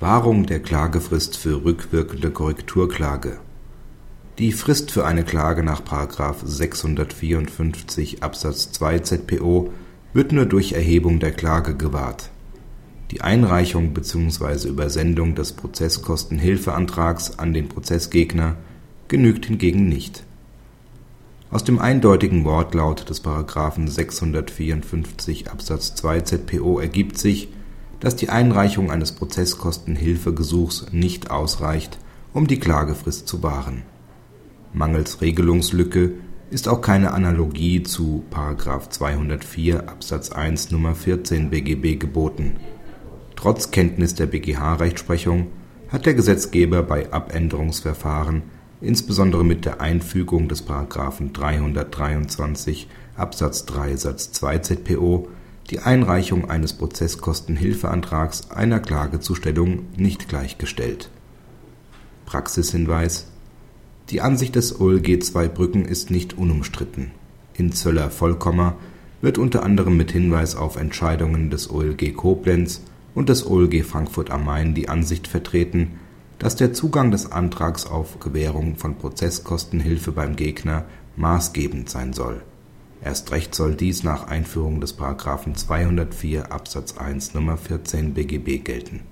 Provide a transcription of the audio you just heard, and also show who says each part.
Speaker 1: Wahrung der Klagefrist für rückwirkende Korrekturklage Die Frist für eine Klage nach § 654 Absatz 2 ZPO wird nur durch Erhebung der Klage gewahrt. Die Einreichung bzw. Übersendung des Prozesskostenhilfeantrags an den Prozessgegner genügt hingegen nicht. Aus dem eindeutigen Wortlaut des § 654 Absatz 2 ZPO ergibt sich dass die Einreichung eines Prozesskostenhilfegesuchs nicht ausreicht, um die Klagefrist zu wahren. Mangels Regelungslücke ist auch keine Analogie zu § 204 Absatz 1 Nr. 14 BGB geboten. Trotz Kenntnis der BGH-Rechtsprechung hat der Gesetzgeber bei Abänderungsverfahren insbesondere mit der Einfügung des § 323 Absatz 3 Satz 2 ZPO die Einreichung eines Prozesskostenhilfeantrags einer Klagezustellung nicht gleichgestellt. Praxishinweis Die Ansicht des OLG Zweibrücken ist nicht unumstritten. In Zöller-Vollkommer wird unter anderem mit Hinweis auf Entscheidungen des OLG Koblenz und des OLG Frankfurt am Main die Ansicht vertreten, dass der Zugang des Antrags auf Gewährung von Prozesskostenhilfe beim Gegner maßgebend sein soll Erst recht soll dies nach Einführung des § 204 Absatz 1 Nr. 14 BGB gelten